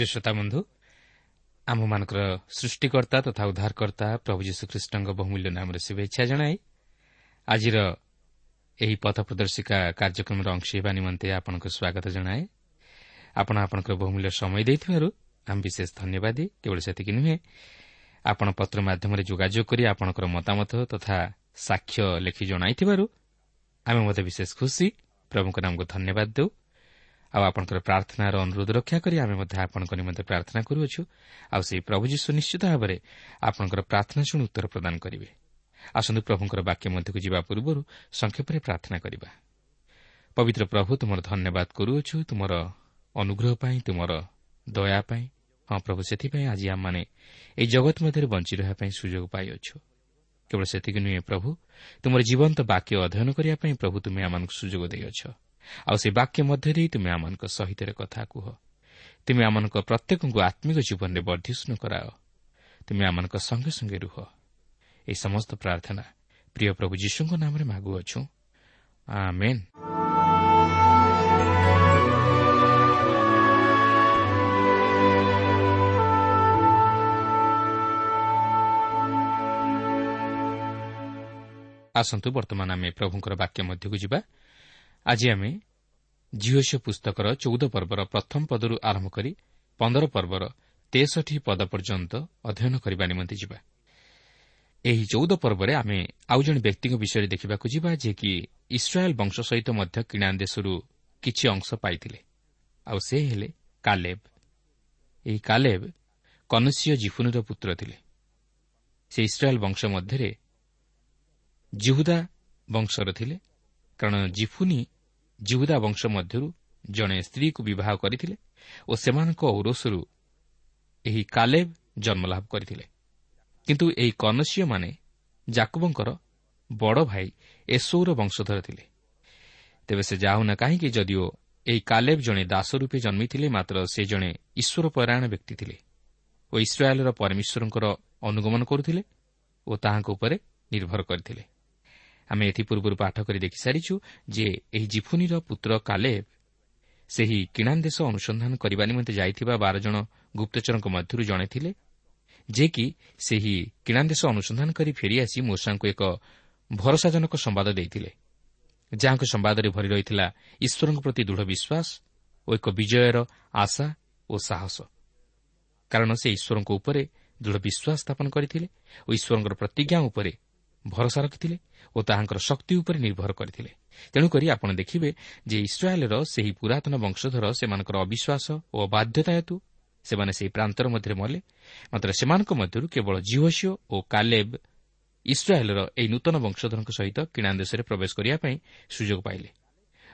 ପ୍ରିୟ ଶ୍ରୋତା ବନ୍ଧୁ ଆମମାନଙ୍କର ସୃଷ୍ଟିକର୍ତ୍ତା ତଥା ଉଦ୍ଧାରକର୍ତ୍ତା ପ୍ରଭୁ ଯୀଶୁଖ୍ରୀଷ୍ଟଙ୍କ ବହୁମୂଲ୍ୟ ନାମରେ ଶୁଭେଚ୍ଛା ଜଣାଇ ଆଜିର ଏହି ପଥ ପ୍ରଦର୍ଶିକା କାର୍ଯ୍ୟକ୍ରମର ଅଂଶ ହେବା ନିମନ୍ତେ ଆପଣଙ୍କୁ ସ୍ୱାଗତ ଜଣାଏ। ଆପଣ ଆପଣଙ୍କର ବହୁମୂଲ୍ୟ ସମୟ ଦେଇଥିବାରୁ ଆମେ ବିଶେଷ ଧନ୍ୟବାଦ। କେବଳ ସେତିକି ନୁହେଁ ଆପଣ ପତ୍ର ମାଧ୍ୟମରେ ଯୋଗାଯୋଗ କରି ଆପଣଙ୍କର ମତାମତ ତଥା ସାକ୍ଷ୍ୟ ଲେଖି ଜଣାଇଥିବାରୁ ଆମେ ମଧ୍ୟ ବିଶେଷ ଖୁସି। ପ୍ରଭୁଙ୍କ ନାମକୁ ଧନ୍ୟବାଦ ଦେଉ। ଆଉ ଆପଣଙ୍କର ପ୍ରାର୍ଥନାର ଅନୁରୋଧ ରକ୍ଷା କରି ଆମେ ମଧ୍ୟ ଆପଣଙ୍କ ନିମନ୍ତେ ପ୍ରାର୍ଥନା କରୁଅଛୁ। ଆଉ ସେହି ପ୍ରଭୁ ଯୀଶୁ ନିଶ୍ଚିତ ଭାବରେ ଆପଣଙ୍କର ପ୍ରାର୍ଥନା ଶୁଣି ଉତ୍ତର ପ୍ରଦାନ କରିବେ। ଆସନ୍ତୁ ପ୍ରଭୁଙ୍କର ବାକ୍ୟ ମଧ୍ୟକୁ ଯିବା ପୂର୍ବରୁ ସଂକ୍ଷେପରେ ପ୍ରାର୍ଥନା କରିବା। ପବିତ୍ର ପ୍ରଭୁ ତୁମର ଧନ୍ୟବାଦ କରୁଅଛୁ ତୁମର ଅନୁଗ୍ରହ ପାଇଁ ତୁମର ଦୟା ପାଇଁ। ହଁ ପ୍ରଭୁ ସେଥିପାଇଁ ଆଜି ଆମମାନେ ଏହି ଜଗତ ମଧ୍ୟରେ ବଞ୍ଚି ରହିବା ପାଇଁ ସୁଯୋଗ ପାଇଅଛୁ। କେବଳ ସେତିକି ନୁହେଁ ପ୍ରଭୁ ତୁମର ଜୀବନ୍ତ ବାକ୍ୟ ଅଧ୍ୟୟନ କରିବା ପାଇଁ ପ୍ରଭୁ ତୁମେ ଆମମାନଙ୍କୁ ସୁଯୋଗ ଦେଇଅଛ। ଆଉ ସେ ବାକ୍ୟ ମଧ୍ୟ ଦେଇ ତୁମେ ଆମମାନଙ୍କ ସହିତ କଥା କୁହ। ତୁମେ ଆମମାନଙ୍କ ପ୍ରତ୍ୟେକଙ୍କୁ ଆତ୍ମିକ ଜୀବନରେ ବର୍ଦ୍ଧିଷ୍ଣୁ କରାଅ। ତୁମେ ଆମମାନଙ୍କ ସଙ୍ଗେ ସଙ୍ଗେ ରୁହ। ଏହି ସମସ୍ତ ପ୍ରାର୍ଥନା ପ୍ରିୟ ପ୍ରଭୁ ଯୀଶୁଙ୍କ ନାମରେ ମାଗୁଅଛୁ। ଆସନ୍ତୁ ବର୍ତ୍ତମାନ ଆମେ ପ୍ରଭୁଙ୍କର ବାକ୍ୟ ମଧ୍ୟକୁ ଯିବା। ଆଜି ଆମେ ଝିଅସ ପୁସ୍ତକର ଚଉଦ ପର୍ବର ପ୍ରଥମ ପଦରୁ ଆରମ୍ଭ କରି ପନ୍ଦର ପର୍ବର ତେଷଠି ପଦ ପର୍ଯ୍ୟନ୍ତ ଅଧ୍ୟୟନ କରିବା ନିମନ୍ତେ ଯିବା। ଏହି ଚଉଦ ପର୍ବରେ ଆମେ ଆଉ ଜଣେ ବ୍ୟକ୍ତିଙ୍କ ବିଷୟରେ ଦେଖିବାକୁ ଯିବା ଯିଏକି ଇସ୍ରାଏଲ୍ ବଂଶ ସହିତ ମଧ୍ୟ କିଣା ଦେଶରୁ କିଛି ଅଂଶ ପାଇଥିଲେ। ଆଉ ସେ ହେଲେ କାଲେବ। ଏହି କାଲେବ କନସିୟ ଜିଫୁନୁର ପୁତ୍ର ଥିଲେ। ସେ ଇସ୍ରାଏଲ୍ ବଂଶ ମଧ୍ୟରେ ଜିହୁଦା ବଂଶର ଥିଲେ କାରଣ ଜିଫୁନି ଜିହୁଦା ବଂଶ ମଧ୍ୟରୁ ଜଣେ ସ୍ତ୍ରୀକୁ ବିବାହ କରିଥିଲେ ଓ ସେମାନଙ୍କ ଔରସରୁ ଏହି କାଲେବ ଜନ୍ମଲାଭ କରିଥିଲେ। କିନ୍ତୁ ଏହି କନସିୟମାନେ ଜାକୁବଙ୍କର ବଡ଼ ଭାଇ ଏସୌର ବଂଶଧର ଥିଲେ। ତେବେ ସେ ଯାଉନା କାହିଁକି ଯଦିଓ ଏହି କାଲେବ ଜଣେ ଦାସ ରୂପେ ଜନ୍ମିଥିଲେ ମାତ୍ର ସେ ଜଣେ ଈଶ୍ୱର ପରାୟଣ ବ୍ୟକ୍ତି ଥିଲେ ଓ ଇସ୍ରାଏଲ୍ର ପରମେଶ୍ୱରଙ୍କର ଅନୁଗମନ କରୁଥିଲେ ଓ ତାହାଙ୍କ ଉପରେ ନିର୍ଭର କରିଥିଲେ। ଆମେ ଏଥିପୂର୍ବରୁ ପାଠ କରି ଦେଖିସାରିଛୁ ଯେ ଏହି ଜିଫୁନିର ପୁତ୍ର କାଲେବ ସେହି କିଣାନ୍ ଦେଶ ଅନୁସନ୍ଧାନ କରିବା ନିମନ୍ତେ ଯାଇଥିବା ବାର ଜଣ ଗୁପ୍ତଚରଙ୍କ ମଧ୍ୟରୁ ଜଣେ ଥିଲେ ଯେ କି ସେହି କିଣାନ୍ ଦେଶ ଅନୁସନ୍ଧାନ କରି ଫେରିଆସି ମୂଷାଙ୍କୁ ଏକ ଭରସାଜନକ ସମ୍ବାଦ ଦେଇଥିଲେ ଯାହାଙ୍କ ସମ୍ବାଦରେ ଭରି ରହିଥିଲା ଈଶ୍ୱରଙ୍କ ପ୍ରତି ଦୃଢ଼ ବିଶ୍ୱାସ ଓ ଏକ ବିଜୟର ଆଶା ଓ ସାହସ। କାରଣ ସେ ଈଶ୍ୱରଙ୍କ ଉପରେ ଦୃଢ଼ ବିଶ୍ୱାସ ସ୍ଥାପନ କରିଥିଲେ ଓ ଈଶ୍ୱରଙ୍କର ପ୍ରତିଜ୍ଞା ଉପରେ ଭରସା ରଖିଥିଲେ ଓ ତାହାଙ୍କର ଶକ୍ତି ଉପରେ ନିର୍ଭର କରିଥିଲେ। ତେଣୁକରି ଆପଣ ଦେଖିବେ ଯେ ଇସ୍ରାଏଲ୍ର ସେହି ପୁରାତନ ବଂଶଧର ସେମାନଙ୍କର ଅବିଶ୍ୱାସ ଓ ବାଧ୍ୟତା ହେତୁ ସେମାନେ ସେହି ପ୍ରାନ୍ତର ମଧ୍ୟରେ ମଲେ ମାତ୍ର ସେମାନଙ୍କ ମଧ୍ୟରୁ କେବଳ ଜିଓସିଓ ଓ କାଲେବ ଇସ୍ରାଏଲ୍ର ଏହି ନୂତନ ବଂଶଧରଙ୍କ ସହିତ କିଣା ଦେଶରେ ପ୍ରବେଶ କରିବା ପାଇଁ ସୁଯୋଗ ପାଇଲେ।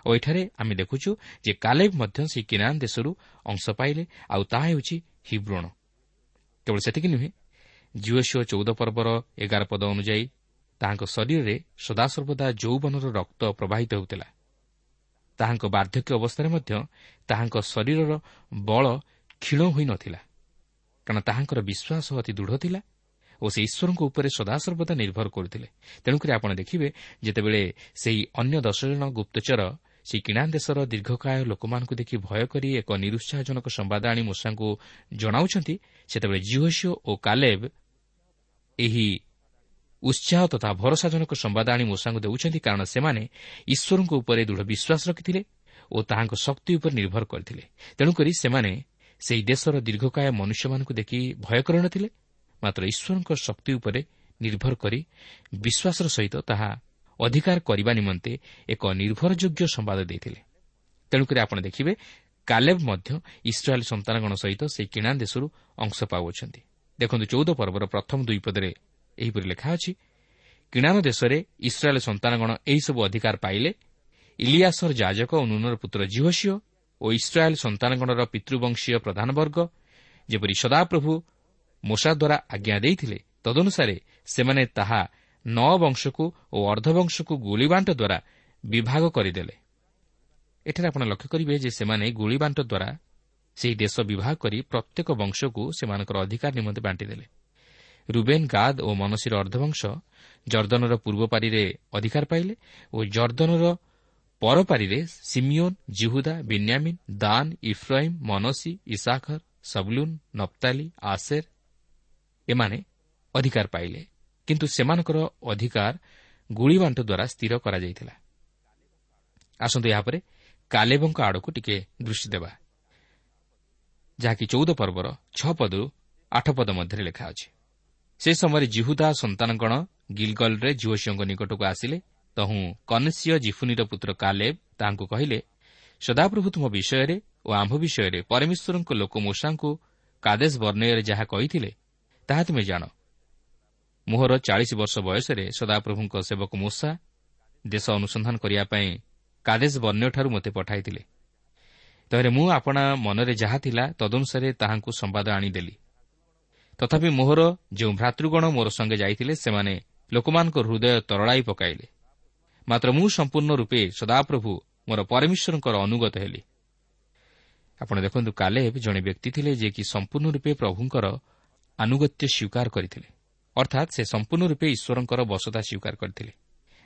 ଓ ଏଠାରେ ଆମେ ଦେଖୁଛୁ ଯେ କାଲେବ ମଧ୍ୟ ସେହି କିଣାନ୍ ଦେଶରୁ ଅଂଶ ପାଇଲେ ଆଉ ତାହା ହେଉଛି ହିବ୍ରଣ। କେବଳ ସେତିକି ନୁହେଁ ଜିଓସିଓ ଚଉଦ ପର୍ବର ଏଗାର ପଦ ଅନୁଯାୟୀ ତାହାଙ୍କ ଶରୀରରେ ସଦାସର୍ବଦା ଯୌବନର ରକ୍ତ ପ୍ରବାହିତ ହେଉଥିଲା। ତାହାଙ୍କ ବାର୍ଦ୍ଧକ୍ୟ ଅବସ୍ଥାରେ ମଧ୍ୟ ତାହାଙ୍କ ଶରୀରର ବଳ କ୍ଷୀଣ ହୋଇନଥିଲା କାରଣ ତାହାଙ୍କର ବିଶ୍ୱାସ ଅତି ଦୃଢ଼ ଥିଲା ଓ ସେ ଈଶ୍ୱରଙ୍କ ଉପରେ ସଦାସର୍ବଦା ନିର୍ଭର କରୁଥିଲେ। ତେଣୁକରି ଆପଣ ଦେଖିବେ ଯେତେବେଳେ ସେହି ଅନ୍ୟ ଦଶ ଜଣ ଗୁପ୍ତଚର ସେହି କିଣା ଦେଶର ଦୀର୍ଘକାୟ ଲୋକମାନଙ୍କୁ ଦେଖି ଭୟ କରି ଏକ ନିରୁତ୍ସାହଜନକ ସମ୍ବାଦ ଆଣି ମୂଷାଙ୍କୁ ଜଣାଉଛନ୍ତି ସେତେବେଳେ ଜିଓସିଓ ଓ କାଲେବ ଏହି ଉତ୍ସାହ ତଥା ଭରସାଜନକ ସମ୍ବାଦ ଆଣି ମୂଷାଙ୍କୁ ଦେଉଛନ୍ତି କାରଣ ସେମାନେ ଈଶ୍ୱରଙ୍କ ଉପରେ ଦୃଢ଼ ବିଶ୍ୱାସ ରଖିଥିଲେ ଓ ତାହାଙ୍କ ଶକ୍ତି ଉପରେ ନିର୍ଭର କରିଥିଲେ। ତେଣୁକରି ସେମାନେ ସେହି ଦେଶର ଦୀର୍ଘକାୟ ମନୁଷ୍ୟମାନଙ୍କୁ ଦେଖି ଭୟ କରିନଥିଲେ ମାତ୍ର ଈଶ୍ୱରଙ୍କ ଶକ୍ତି ଉପରେ ନିର୍ଭର କରି ବିଶ୍ୱାସର ସହିତ ତାହା ଅଧିକାର କରିବା ନିମନ୍ତେ ଏକ ନିର୍ଭରଯୋଗ୍ୟ ସମ୍ବାଦ ଦେଇଥିଲେ। ତେଣୁକରି ଆପଣ ଦେଖିବେ କାଲେବ ମଧ୍ୟ ଇସ୍ରାଏଲ୍ ସନ୍ତାନଗଣ ସହିତ ସେହି କିଣା ଦେଶରୁ ଅଂଶ ପାଉଅଛନ୍ତି। ଦେଖନ୍ତୁ ଚଉଦ ପର୍ବର ପ୍ରଥମ ଦୁଇ ପଦରେ ଏହିପରି ଲେଖା ଅଛି କିଣାନ ଦେଶରେ ଇସ୍ରାଏଲ୍ ସନ୍ତାନଗଣ ଏହିସବୁ ଅଧିକାର ପାଇଲେ ଇଲିଆସର ଯାଜକ ଓ ନୁନର ପୁତ୍ର ଜିହସିଓ ଓ ଇସ୍ରାଏଲ୍ ସନ୍ତାନଗଣର ପିତୃବଂଶୀୟ ପ୍ରଧାନବର୍ଗ ଯେପରି ସଦାପ୍ରଭୁ ମୋଷା ଦ୍ୱାରା ଆଜ୍ଞା ଦେଇଥିଲେ ତଦନୁସାରେ ସେମାନେ ତାହା ନଅ ବଂଶକୁ ଓ ଅର୍ଦ୍ଧବଂଶକୁ ଗୁଳିବାଣ୍ଟ ଦ୍ୱାରା ବିଭାଗ କରିଦେଲେ। ଏଠାରେ ଆପଣ ଲକ୍ଷ୍ୟ କରିବେ ଯେ ସେମାନେ ଗୁଳିବାଣ୍ଟ ଦ୍ୱାରା ସେହି ଦେଶ ବିଭାଗ କରି ପ୍ରତ୍ୟେକ ବଂଶକୁ ସେମାନଙ୍କର ଅଧିକାର ନିମନ୍ତେ ବାଣ୍ଟିଦେଲେ। ରୁବେନ୍ ଗାଦ ଓ ମନସୀର ଅର୍ଦ୍ଧବଂଶ ଜର୍ଦ୍ଦନର ପୂର୍ବ ପାରିରେ ଅଧିକାର ପାଇଲେ ଓ ଜର୍ଦ୍ଦନର ପରପାରିରେ Simeon Judah Benjamin Dan Ephraim Manasseh Issachar Zebulun Naphtali Asher ଏମାନେ ଅଧିକାର ପାଇଲେ। କିନ୍ତୁ ସେମାନଙ୍କର ଅଧିକାର ଗୁଳିବାଣ୍ଟ ଦ୍ୱାରା ସ୍ଥିର କରାଯାଇଥିଲା। ଆସନ୍ତୁ ଏହାପରେ କାଲେବଙ୍କ ଆଡ଼କୁ ଟିକେ ଦୃଷ୍ଟି ଦେବା। ଯାହାକି ଚଉଦ ପର୍ବର ଛଅ ପଦରୁ ଆଠ ପଦ ମଧ୍ୟରେ ଲେଖା ଅଛି। ସେ ସମୟରେ ଜିହୁଦା ସନ୍ତାନଗଣ ଗିଲଗଲରେ ଝିଅସିଓଙ୍କ ନିକଟକୁ ଆସିଲେ। ତହୁଁ କନେସିୟ ଜିଫୁନିର ପୁତ୍ର କାଲେବ ତାହାଙ୍କୁ କହିଲେ ସଦାପ୍ରଭୁ ତୁମ ବିଷୟରେ ଓ ଆମ୍ଭ ବିଷୟରେ ପରମେଶ୍ୱରଙ୍କ ଲୋକ ମୂଷାଙ୍କୁ କାଦେଶ ବର୍ଣ୍ଣୟରେ ଯାହା କହିଥିଲେ ତାହା ତୁମେ ଜାଣ। ମୋହର ଚାଳିଶ ବର୍ଷ ବୟସରେ ସଦାପ୍ରଭୁଙ୍କ ସେବକ ମୂଷା ଦେଶ ଅନୁସନ୍ଧାନ କରିବା ପାଇଁ କାଦେଶ ବର୍ଣ୍ଣୟଠାରୁ ମୋତେ ପଠାଇଥିଲେ। ତେବେ ମୁଁ ଆପଣା ମନରେ ଯାହା ଥିଲା ତଦନୁସାରେ ତାହାଙ୍କୁ ସମ୍ବାଦ ଆଣିଦେଲି। ତଥାପି ମୋହର ଯେଉଁ ଭ୍ରାତୃଗଣ ମୋର ସଙ୍ଗେ ଯାଇଥିଲେ ସେମାନେ ଲୋକମାନଙ୍କ ହୃଦୟ ତରଳାଇ ପକାଇଲେ। ମାତ୍ର ମୁଁ ସମ୍ପୂର୍ଣ୍ଣ ରୂପେ ସଦାପ୍ରଭୁ ମୋର ପରମେଶ୍ୱରଙ୍କର ଅନୁଗତ ହେଲି। ଆପଣ ଦେଖନ୍ତୁ କାଲେବ ଜଣେ ବ୍ୟକ୍ତି ଥିଲେ ଯିଏକି ସମ୍ପୂର୍ଣ୍ଣ ରୂପେ ପ୍ରଭୁଙ୍କର ଆନୁଗତ୍ୟ ସ୍ୱୀକାର କରିଥିଲେ। ଅର୍ଥାତ୍ ସେ ସମ୍ପୂର୍ଣ୍ଣ ରୂପେ ଈଶ୍ୱରଙ୍କର ବସତା ସ୍ୱୀକାର କରିଥିଲେ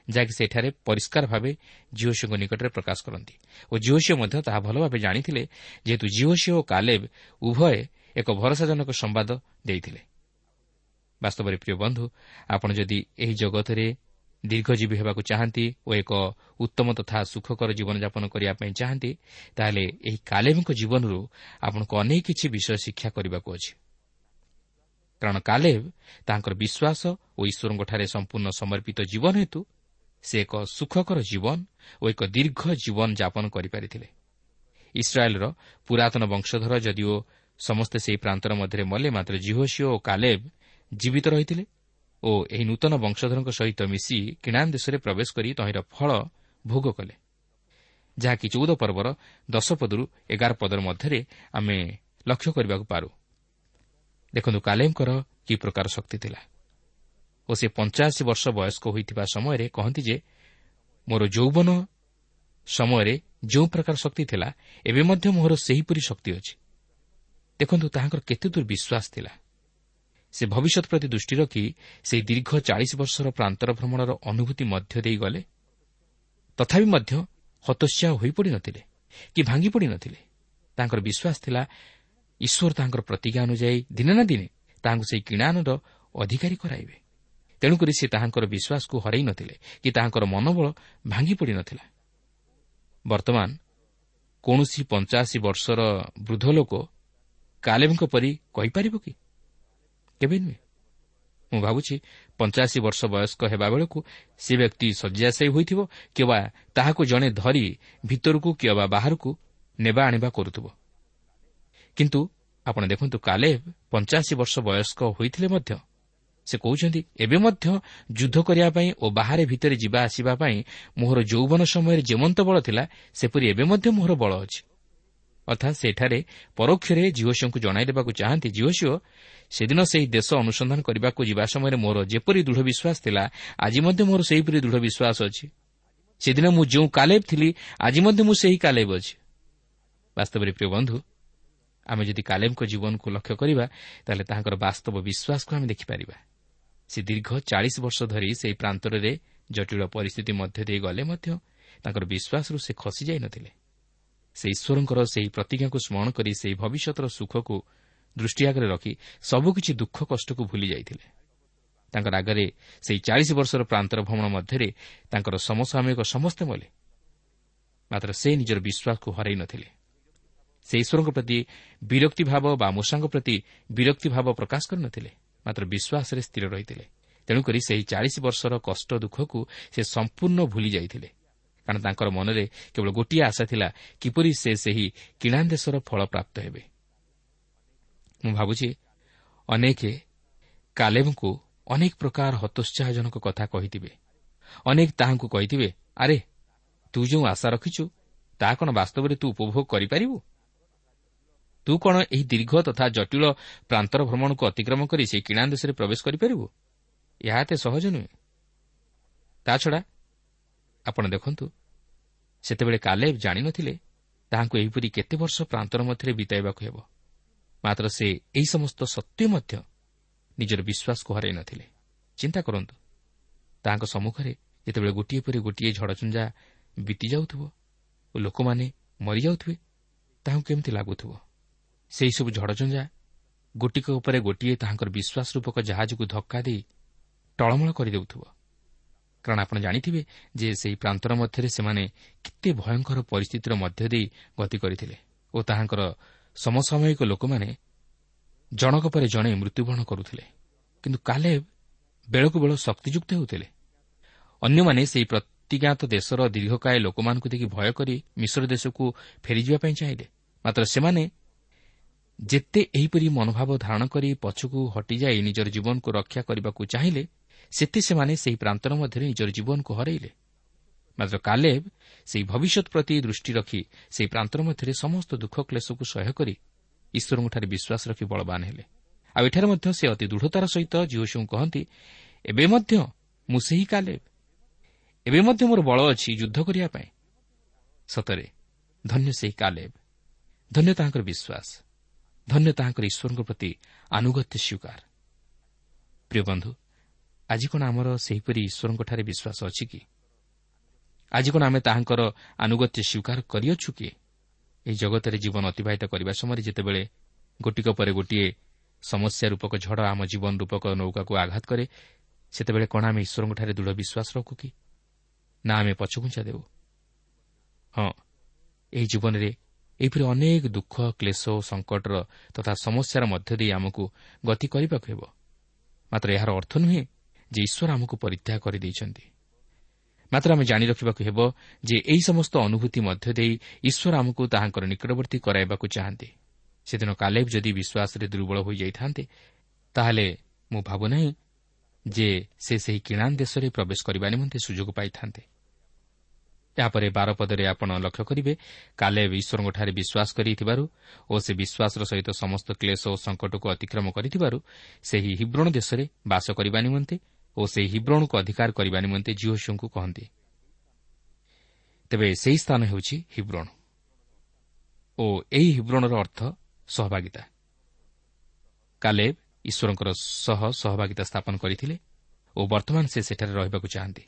ଯାହାକି ସେଠାରେ ପରିଷ୍କାର ଭାବେ ଜିଓସିଓଙ୍କ ନିକଟରେ ପ୍ରକାଶ କରନ୍ତି। ଓ ଜିଓସିଓ ମଧ୍ୟ ତାହା ଭଲ ଭାବେ ଜାଣିଥିଲେ ଯେହେତୁ ଜିଓସିଓ ଓ କାଲେବ ଉଭୟ ଏକ ଭରସାଜନକ ସମ୍ବାଦ ଦେଇଥିଲେ। ବାସ୍ତବରେ ପ୍ରିୟ ବନ୍ଧୁ ଆପଣ ଯଦି ଏହି ଜଗତରେ ଦୀର୍ଘଜୀବୀ ହେବାକୁ ଚାହାନ୍ତି ଓ ଏକ ଉତ୍ତମ ତଥା ସୁଖକର ଜୀବନଯାପନ କରିବା ପାଇଁ ଚାହାନ୍ତି ତାହେଲେ ଏହି କାଲେବଙ୍କ ଜୀବନରୁ ଆପଣଙ୍କୁ ଅନେକ କିଛି ବିଷୟ ଶିକ୍ଷା କରିବାକୁ ଅଛି। କାରଣ କାଲେବ ତାଙ୍କର ବିଶ୍ୱାସ ଓ ଈଶ୍ୱରଙ୍କଠାରେ ସମ୍ପୂର୍ଣ୍ଣ ସମର୍ପିତ ଜୀବନ ହେତୁ ସେ ଏକ ସୁଖକର ଜୀବନ ଓ ଏକ ଦୀର୍ଘ ଜୀବନ ଯାପନ କରିପାରିଥିଲେ। ଇସ୍ରାଏଲ୍ର ପୁରାତନ ବଂଶଧର ଯଦିଓ ସମସ୍ତେ ସେହି ପ୍ରାନ୍ତର ମଧ୍ୟରେ ମଲେ ମାତ୍ର ଜିହୋସିଓ ଓ କାଲେବ ଜୀବିତ ରହିଥିଲେ ଓ ଏହି ନୂତନ ବଂଶଧରଙ୍କ ସହିତ ମିଶି କିଣାନ୍ ଦେଶରେ ପ୍ରବେଶ କରି ତହିଁର ଫଳ ଭୋଗ କଲେ। ଯାହାକି ଚଉଦ ପର୍ବର ଦଶ ପଦରୁ ଏଗାର ପଦର ମଧ୍ୟରେ ଆମେ ଲକ୍ଷ୍ୟ କରିବାକୁ ପାରୁ। ଦେଖନ୍ତୁ କାଲେମଙ୍କର କି ପ୍ରକାର ଶକ୍ତି ଥିଲା। ଓ ସେ ପଞ୍ଚାଅଶୀ ବର୍ଷ ବୟସ୍କ ହୋଇଥିବା ସମୟରେ କହନ୍ତି ଯେ ମୋର ଯୌବନ ସମୟରେ ଯେଉଁ ପ୍ରକାର ଶକ୍ତି ଥିଲା ଏବେ ମଧ୍ୟ ମୋହର ସେହିପରି ଶକ୍ତି ଅଛି। ଦେଖନ୍ତୁ ତାହାଙ୍କର କେତେ ଦୂର ବିଶ୍ୱାସ ଥିଲା। ସେ ଭବିଷ୍ୟତ ପ୍ରତି ଦୃଷ୍ଟି ରଖି ସେହି ଦୀର୍ଘ ଚାଳିଶ ବର୍ଷର ପ୍ରାନ୍ତର ଭ୍ରମଣର ଅନୁଭୂତି ମଧ୍ୟ ଦେଇ ଗଲେ ତଥାପି ମଧ୍ୟ ହତୋତ୍ସାହ ହୋଇପଡ଼ିନଥିଲେ କି ଭାଙ୍ଗି ପଡ଼ିନଥିଲେ। ତାଙ୍କର ବିଶ୍ୱାସ ଥିଲା ଈଶ୍ୱର ତାଙ୍କର ପ୍ରତିଜ୍ଞା ଅନୁଯାୟୀ ଦିନେ ନା ଦିନେ ତାହାଙ୍କୁ ସେହି କିଣାନର ଅଧିକାରୀ କରାଇବେ। ତେଣୁକରି ସେ ତାହାଙ୍କର ବିଶ୍ୱାସକୁ ହରାଇ ନଥିଲେ କି ତାହାଙ୍କର ମନୋବଳ ଭାଙ୍ଗି ପଡ଼ିନଥିଲା। ବର୍ତ୍ତମାନ କୌଣସି ପଞ୍ଚାଅଶୀ ବର୍ଷର ବୃଦ୍ଧ ଲୋକ କାଲେବଙ୍କ ପରି କହିପାରିବ କି? କେବେ ନୁହେଁ। ମୁଁ ଭାବୁଛି ପଞ୍ଚାଅଶୀ ବର୍ଷ ବୟସ୍କ ହେବା ବେଳକୁ ସେ ବ୍ୟକ୍ତି ଶଯ୍ୟାଶାୟୀ ହୋଇଥିବ କିମ୍ବା ତାହାକୁ ଜଣେ ଧରି ଭିତରକୁ କିମ୍ବା ବାହାରକୁ ନେବା ଆଣିବା କରୁଥିବ। କିନ୍ତୁ ଆପଣ ଦେଖନ୍ତୁ କାଲେବ ପଞ୍ଚାଅଶୀ ବର୍ଷ ବୟସ୍କ ହୋଇଥିଲେ ମଧ୍ୟ ସେ କହୁଛନ୍ତି ଏବେ ମଧ୍ୟ ଯୁଦ୍ଧ କରିବା ପାଇଁ ଓ ବାହାରେ ଭିତରେ ଯିବା ଆସିବା ପାଇଁ ମୋହର ଯୌବନ ସମୟରେ ଯେମନ୍ତ ବଳ ଥିଲା ସେପରି ଏବେ ମଧ୍ୟ ମୋହର ବଳ ଅଛି। ଅର୍ଥାତ୍ ସେଠାରେ ପରୋକ୍ଷରେ ଜିଓସିଓଙ୍କୁ ଜଣାଇ ଦେବାକୁ ଚାହାନ୍ତି ଜିଓସିଓ ସେଦିନ ସେହି ଦେଶ ଅନୁସନ୍ଧାନ କରିବାକୁ ଯିବା ସମୟରେ ମୋର ଯେପରି ଦୃଢ଼ ବିଶ୍ୱାସ ଥିଲା ଆଜି ମଧ୍ୟ ମୋର ସେହିପରି ଦୃଢ଼ ବିଶ୍ୱାସ ଅଛି। ସେଦିନ ମୁଁ ଯେଉଁ କାଲେବ ଥିଲି ଆଜି ମଧ୍ୟ ମୁଁ ସେହି କାଲେବ ଅଛି। ବାସ୍ତବରେ ପ୍ରିୟ ବନ୍ଧୁ ଆମେ ଯଦି କାଲେବଙ୍କ ଜୀବନକୁ ଲକ୍ଷ୍ୟ କରିବା ତାହେଲେ ତାହାଙ୍କର ବାସ୍ତବ ବିଶ୍ୱାସକୁ ଆମେ ଦେଖିପାରିବା। ସେ ଦୀର୍ଘ ଚାଳିଶ ବର୍ଷ ଧରି ସେହି ପ୍ରାନ୍ତରରେ ଜଟିଳ ପରିସ୍ଥିତି ମଧ୍ୟ ଦେଇ ଗଲେ ମଧ୍ୟ ତାଙ୍କର ବିଶ୍ୱାସରୁ ସେ ଖସିଯାଇ ନଥିଲେ। ସେ ଈଶ୍ୱରଙ୍କର ସେହି ପ୍ରତିଜ୍ଞାକୁ ସ୍ମରଣ କରି ସେହି ଭବିଷ୍ୟତର ସୁଖକୁ ଦୃଷ୍ଟି ଆଗରେ ରଖି ସବୁକିଛି ଦୁଃଖ କଷ୍ଟକୁ ଭୁଲି ଯାଇଥିଲେ। ତାଙ୍କର ଆଗରେ ସେହି ଚାଳିଶ ବର୍ଷର ପ୍ରାନ୍ତର ଭ୍ରମଣ ମଧ୍ୟରେ ତାଙ୍କର ସମସାମୟିକ ସମସ୍ତେ ମଲେ। ମାତ୍ର ସେ ନିଜର ବିଶ୍ୱାସକୁ ହରାଇ ନଥିଲେ। ସେ ଈଶ୍ୱରଙ୍କ ପ୍ରତି ବିରକ୍ତି ଭାବ ବା ମୂଷାଙ୍କ ପ୍ରତି ବିରକ୍ତି ଭାବ ପ୍ରକାଶ କରିନଥିଲେ ମାତ୍ର ବିଶ୍ୱାସରେ ସ୍ଥିର ରହିଥିଲେ। ତେଣୁକରି ସେହି ଚାଳିଶ ବର୍ଷର କଷ୍ଟ ଦୁଃଖକୁ ସେ ସମ୍ପୂର୍ଣ୍ଣ ଭୁଲି ଯାଇଥିଲେ। କାରଣ ତାଙ୍କର ମନରେ କେବଳ ଗୋଟିଏ ଆଶା ଥିଲା କିପରି ସେ ସେହି କିଣା ଦେଶର ଫଳ ପ୍ରାପ୍ତ ହେବେ। ମୁଁ ଭାବୁଛି ଅନେକ କାଲେବଙ୍କୁ ଅନେକ ପ୍ରକାର ହତୋତ୍ସାହଜନକ କଥା କହିଥିବେ। ଅନେକ ତାହାଙ୍କୁ କହିଥିବେ ଆରେ ତୁ ଯେଉଁ ଆଶା ରଖିଛୁ ତାହା କ'ଣ ବାସ୍ତବରେ ତୁ ଉପଭୋଗ କରିପାରିବୁ? ତୁ କ'ଣ ଏହି ଦୀର୍ଘ ତଥା ଜଟିଳ ପ୍ରାନ୍ତର ଭ୍ରମଣକୁ ଅତିକ୍ରମ କରି ସେହି କିଣା ଦେଶରେ ପ୍ରବେଶ କରିପାରିବୁ? ଏହା ଏତେ ସହଜ ନୁହେଁ। ତାଛଡ଼ା ଆପଣ ଦେଖନ୍ତୁ ସେତେବେଳେ କାଲେବ ଜାଣିନଥିଲେ ତାହାଙ୍କୁ ଏହିପରି କେତେ ବର୍ଷ ପ୍ରାନ୍ତର ମଧ୍ୟରେ ବିତାଇବାକୁ ହେବ। ମାତ୍ର ସେ ଏହି ସମସ୍ତ ସତ୍ତ୍ୱେ ମଧ୍ୟ ନିଜର ବିଶ୍ୱାସକୁ ହରାଇ ନଥିଲେ। ଚିନ୍ତା କରନ୍ତୁ ତାହାଙ୍କ ସମ୍ମୁଖରେ ଯେତେବେଳେ ଗୋଟିଏ ପରେ ଗୋଟିଏ ଝଡ଼ଚୁଞ୍ଜା ବିତିଯାଉଥିବ ଓ ଲୋକମାନେ ମରିଯାଉଥିବେ ତାହାଙ୍କୁ କେମିତି ଲାଗୁଥିବ? ସେହିସବୁ ଝଡ଼ଚୁଞ୍ଜା ଗୋଟିକ ଉପରେ ଗୋଟିଏ ତାହାଙ୍କର ବିଶ୍ୱାସ ରୂପକ ଜାହାଜକୁ ଧକ୍କା ଦେଇ ଟଳମଳ କରିଦେଉଥିବ। କାରଣ ଆପଣ ଜାଣିଥିବେ ଯେ ସେହି ପ୍ରାନ୍ତର ମଧ୍ୟରେ ସେମାନେ କେତେ ଭୟଙ୍କର ପରିସ୍ଥିତିର ମଧ୍ୟ ଦେଇ ଗତି କରିଥିଲେ ଓ ତାହାଙ୍କର ସମସାମୟିକ ଲୋକମାନେ ଜଣକ ପରେ ଜଣେ ମୃତ୍ୟୁବରଣ କରୁଥିଲେ। କିନ୍ତୁ କାଲେବ ବେଳକୁ ବେଳ ଶକ୍ତିଯୁକ୍ତ ହେଉଥିଲେ। ଅନ୍ୟମାନେ ସେହି ପ୍ରତିଜ୍ଞାତ ଦେଶର ଦୀର୍ଘକାୟ ଲୋକମାନଙ୍କୁ ଦେଖି ଭୟ କରି ମିଶ୍ର ଦେଶକୁ ଫେରିଯିବା ପାଇଁ ଚାହିଁଲେ। ମାତ୍ର ସେମାନେ ଯେତେ ଏହିପରି ମନୋଭାବ ଧାରଣ କରି ପଛକୁ ହଟିଯାଇ ନିଜର ଜୀବନକୁ ରକ୍ଷା କରିବାକୁ ଚାହିଁଲେ ସେତେ ସେମାନେ ସେହି ପ୍ରାନ୍ତର ମଧ୍ୟରେ ନିଜର ଜୀବନକୁ ହରାଇଲେ। ମାତ୍ର କାଲେବ ସେହି ଭବିଷ୍ୟତ ପ୍ରତି ଦୃଷ୍ଟି ରଖି ସେହି ପ୍ରାନ୍ତର ମଧ୍ୟରେ ସମସ୍ତ ଦୁଃଖ କ୍ଲେଶକୁ ସହ୍ୟ କରି ଈଶ୍ୱରଙ୍କଠାରେ ବିଶ୍ୱାସ ରଖି ବଳବାନ ହେଲେ। ଆଉ ଏଠାରେ ମଧ୍ୟ ସେ ଅତି ଦୃଢ଼ତାର ସହିତ ଜିଓସିଙ୍କୁ କହନ୍ତି ଏବେ ମଧ୍ୟ ମୁଁ ସେହି କାଲେବ। ଏବେ ମଧ୍ୟ ମୋର ବଳ ଅଛି ଯୁଦ୍ଧ କରିବା ପାଇଁ। ସତରେ ଧନ୍ୟ ସେହି କାଲେବ। ଧନ୍ୟ ତାହାଙ୍କର ବିଶ୍ୱାସ। ଧନ୍ୟ ତାହାଙ୍କର ଈଶ୍ୱରଙ୍କ ପ୍ରତି ଆନୁଗତ୍ୟ ସ୍ୱୀକାର। ପ୍ରିୟ ବନ୍ଧୁ ଆଜି କ'ଣ ଆମର ସେହିପରି ଈଶ୍ୱରଙ୍କଠାରେ ବିଶ୍ୱାସ ଅଛି କି? ଆଜି କ'ଣ ଆମେ ତାହାଙ୍କର ଆନୁଗତ୍ୟ ସ୍ୱୀକାର କରିଅଛୁ କି? ଏହି ଜଗତରେ ଜୀବନ ଅତିବାହିତ କରିବା ସମୟରେ ଯେତେବେଳେ ଗୋଟିକ ପରେ ଗୋଟିଏ ସମସ୍ୟା ରୂପକ ଝଡ଼ ଆମ ଜୀବନ ରୂପକ ନୌକାକୁ ଆଘାତ କରେ ସେତେବେଳେ କ'ଣ ଆମେ ଈଶ୍ୱରଙ୍କଠାରେ ଦୃଢ଼ ବିଶ୍ୱାସ ରଖୁ କି? ନା ଆମେ ପଛଘୁଞ୍ଚା ଦେଉ। ହଁ ଏହି ଜୀବନରେ ଏହିପରି ଅନେକ ଦୁଃଖ କ୍ଲେଶ ଓ ସଙ୍କଟର ତଥା ସମସ୍ୟାର ମଧ୍ୟ ଦେଇ ଆମକୁ ଗତି କରିବାକୁ ହେବ। ମାତ୍ର ଏହାର ଅର୍ଥ ନୁହେଁ ଯେ ଈଶ୍ୱର ଆମକୁ ପରିତ୍ୟାଗ କରିଦେଇଛନ୍ତି। ମାତ୍ର ଆମେ ଜାଣି ରଖିବାକୁ ହେବ ଯେ ଏହି ସମସ୍ତ ଅନୁଭୂତି ମଧ୍ୟ ଦେଇ ଈଶ୍ୱର ଆମକୁ ତାହାଙ୍କର ନିକଟବର୍ତ୍ତୀ କରାଇବାକୁ ଚାହାନ୍ତି। ସେଦିନ କାଲେବ ଯଦି ବିଶ୍ୱାସରେ ଦୁର୍ବଳ ହୋଇଯାଇଥାନ୍ତେ ତାହେଲେ ମୁଁ ଭାବୁନାହିଁ ଯେ ସେ ସେହି କିଣାନ୍ ଦେଶରେ ପ୍ରବେଶ କରିବା ନିମନ୍ତେ ସୁଯୋଗ ପାଇଥାନ୍ତେ। ଏହାପରେ ବାରପଦରେ ଆପଣ ଲକ୍ଷ୍ୟ କରିବେ କାଲେବ ଈଶ୍ୱରଙ୍କଠାରେ ବିଶ୍ୱାସ କରିଥିବାରୁ ଓ ସେ ବିଶ୍ୱାସର ସହିତ ସମସ୍ତ କ୍ଲେଶ ଓ ସଙ୍କଟକୁ ଅତିକ୍ରମ କରିଥିବାରୁ ସେହି ହିବ୍ରଣ ଦେଶରେ ବାସ କରିବା ନିମନ୍ତେ ଓ ସେହି ହିବ୍ରଣକୁ ଅଧିକାର କରିବା ନିମନ୍ତେ ଜିଓସିଓଙ୍କୁ କହନ୍ତି। ତେବେ ସେହି ସ୍ଥାନ ହେଉଛି ହିବ୍ରଣ। ଓ ଏହି ହିବ୍ରଣର ଅର୍ଥ ସହଭାଗିତା। କାଲେବ ଈଶ୍ୱରଙ୍କର ସହ ସହଭାଗିତା ସ୍ଥାପନ କରିଥିଲେ ଓ ବର୍ତ୍ତମାନ ସେ ସେଠାରେ ରହିବାକୁ ଚାହାନ୍ତି।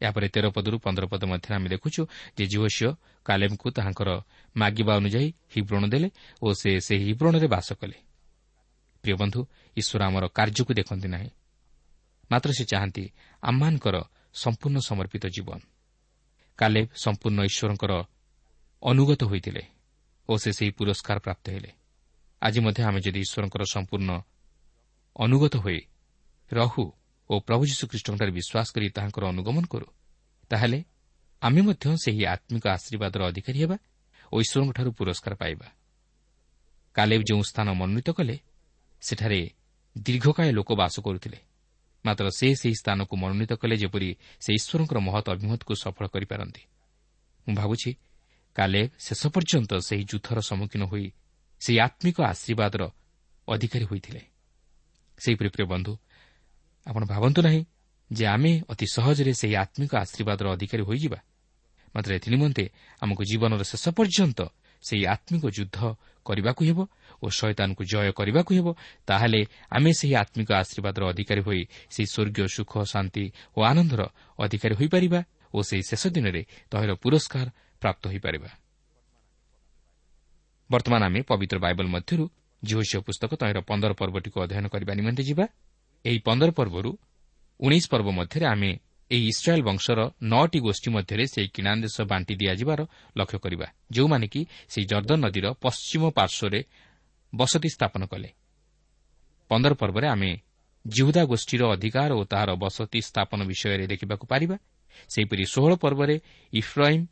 ଏହାପରେ ତେର ପଦରୁ ପନ୍ଦର ପଦ ମଧ୍ୟରେ ଆମେ ଦେଖୁଛୁ ଯେ ଜିଓସିଓ କାଲେମ୍ଙ୍କୁ ତାହାଙ୍କର ମାଗିବା ଅନୁଯାୟୀ ହିବ୍ରଣ ଦେଲେ ଓ ସେ ସେହି ହିବ୍ରଣରେ ବାସ କଲେ। ପ୍ରିୟ ବନ୍ଧୁ ଈଶ୍ୱର ଆମର କାର୍ଯ୍ୟକୁ ଦେଖନ୍ତି ନାହିଁ। ମାତ୍ର ସେ ଚାହାନ୍ତି ଆମମାନଙ୍କର ସମ୍ପୂର୍ଣ୍ଣ ସମର୍ପିତ ଜୀବନ। କାଲେବ ସମ୍ପୂର୍ଣ୍ଣ ଈଶ୍ୱରଙ୍କର ଅନୁଗତ ହୋଇଥିଲେ ଓ ସେ ସେହି ପୁରସ୍କାର ପ୍ରାପ୍ତ ହେଲେ। ଆଜି ମଧ୍ୟ ଆମେ ଯଦି ଈଶ୍ୱରଙ୍କର ସମ୍ପୂର୍ଣ୍ଣ ଅନୁଗତ ହୋଇ ରହୁ ଓ ପ୍ରଭୁ ଯୀଶୁଖ୍ରୀଷ୍ଟଙ୍କଠାରେ ବିଶ୍ୱାସ କରି ତାହାଙ୍କର ଅନୁଗମନ କରୁ ତାହେଲେ ଆମେ ମଧ୍ୟ ସେହି ଆତ୍ମିକ ଆଶୀର୍ବାଦର ଅଧିକାରୀ ହେବା ଓ ଈଶ୍ୱରଙ୍କଠାରୁ ପୁରସ୍କାର ପାଇବା। କାଲେବ ଯେଉଁ ସ୍ଥାନ ମନୋନୀତ କଲେ ସେଠାରେ ଦୀର୍ଘକାଳ ଲୋକ ବାସ କରୁଥିଲେ। ମାତ୍ର ସେ ସେହି ସ୍ଥାନକୁ ମନୋନୀତ କଲେ ଯେପରି ସେ ଈଶ୍ୱରଙ୍କର ମହତ ଅଭିମତକୁ ସଫଳ କରିପାରନ୍ତି। ମୁଁ ଭାବୁଛି କାଲେବ ଶେଷ ପର୍ଯ୍ୟନ୍ତ ସେହି ଯୁଦ୍ଧର ସମ୍ମୁଖୀନ ହୋଇ ସେହି ଆତ୍ମିକ ଆଶୀର୍ବାଦର ଅଧିକାରୀ ହୋଇଥିଲେ। ସେହିପରି ପ୍ରିୟ ବନ୍ଧୁ ଆପଣ ଭାବନ୍ତୁ ନାହିଁ ଯେ ଆମେ ଅତି ସହଜରେ ସେହି ଆତ୍ମିକ ଆଶୀର୍ବାଦର ଅଧିକାରୀ ହୋଇଯିବା। ମାତ୍ର ଏଥିନିମନ୍ତେ ଆମକୁ ଜୀବନର ଶେଷ ପର୍ଯ୍ୟନ୍ତ ସେହି ଆତ୍ମିକ ଯୁଦ୍ଧ କରିବାକୁ ହେବ ଓ ଶୈତାନକୁ ଜୟ କରିବାକୁ ହେବ ତାହେଲେ ଆମେ ସେହି ଆତ୍ମିକ ଆଶୀର୍ବାଦର ଅଧିକାରୀ ହୋଇ ସେହି ସ୍ୱର୍ଗୀୟ ସୁଖ ଶାନ୍ତି ଓ ଆନନ୍ଦର ଅଧିକାରୀ ହୋଇପାରିବା ଓ ସେହି ଶେଷ ଦିନରେ ତହିଁର ପୁରସ୍କାର ପ୍ରାପ୍ତ ହୋଇପାରିବା। ବର୍ତ୍ତମାନ ଆମେ ପବିତ୍ର ବାଇବଲ ମଧ୍ୟରୁ ଝିଓସିଓ ପୁସ୍ତକ ତହିଁର ପନ୍ଦର ପର୍ବଟିକୁ ଅଧ୍ୟୟନ କରିବା ନିମନ୍ତେ ଯିବା। ଏହି ପନ୍ଦର ପର୍ବରୁ ଉଣେଇଶ ପର୍ବ ମଧ୍ୟରେ ଆମେ ଏହି ଇସ୍ରାଏଲ୍ ବଂଶର ନଅଟି ଗୋଷ୍ଠୀ ମଧ୍ୟରେ ସେହି କିଣାଦେଶ ବାଣ୍ଟି ଦିଆଯିବାର ଲକ୍ଷ୍ୟ କରିବା ଯେଉଁମାନେ କି ସେହି ଜର୍ଦ୍ଦନ ନଦୀର ପଶ୍ଚିମ ପାର୍ଶ୍ୱରେ ବସତି ସ୍ଥାପନ କଲେ। ପନ୍ଦର ପର୍ବରେ ଆମେ ଜିହୁଦା ଗୋଷ୍ଠୀର ଅଧିକାର ଓ ତାହାର ବସତି ସ୍ଥାପନ ବିଷୟରେ ଦେଖିବାକୁ ପାରିବା। ସେହିପରି ଷୋହଳ ପର୍ବରେ ଇଫ୍ରାଇମ୍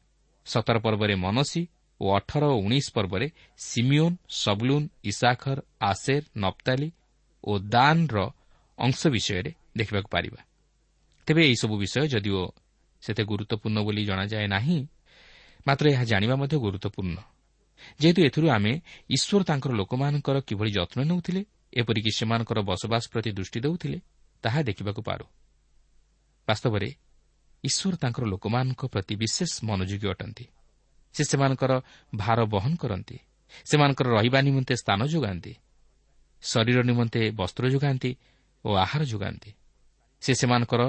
ସତର ପର୍ବରେ ମନସି ଓ ଅଠର ଓ ଉଣେଇଶ ପର୍ବରେ ସିମିଓନ୍ ସବଲୁନ୍ ଇସାଖର ଆସେର ନପ୍ତାଲି ଓ ଦାନ୍ର ଅଂଶ ବିଷୟରେ ଦେଖିବାକୁ ପାରିବା। ତେବେ ଏହିସବୁ ବିଷୟ ଯଦିଓ ସେତେ ଗୁରୁତ୍ୱପୂର୍ଣ୍ଣ ବୋଲି ଜଣାଯାଏ ନାହିଁ ମାତ୍ର ଏହା ଜାଣିବା ମଧ୍ୟ ଗୁରୁତ୍ୱପୂର୍ଣ୍ଣ। ଯେହେତୁ ଏଥିରୁ ଆମେ ଈଶ୍ୱର ତାଙ୍କର ଲୋକମାନଙ୍କର କିଭଳି ଯତ୍ନ ନେଉଥିଲେ ଏପରିକି ସେମାନଙ୍କର ବସବାସ ପ୍ରତି ଦୃଷ୍ଟି ଦେଉଥିଲେ ତାହା ଦେଖିବାକୁ ପାରୁ। ବାସ୍ତବରେ ଈଶ୍ୱର ତାଙ୍କର ଲୋକମାନଙ୍କ ପ୍ରତି ବିଶେଷ ମନୋଯୋଗୀ ଅଟନ୍ତି। ସେ ସେମାନଙ୍କର ଭାର ବହନ କରନ୍ତି ସେମାନଙ୍କର ରହିବା ନିମନ୍ତେ ସ୍ଥାନ ଯୋଗାନ୍ତି ଶରୀର ନିମନ୍ତେ ବସ୍ତ୍ର ଯୋଗାନ୍ତି ଓ ଆହାର ଯୋଗାନ୍ତି। ସେ ସେମାନଙ୍କର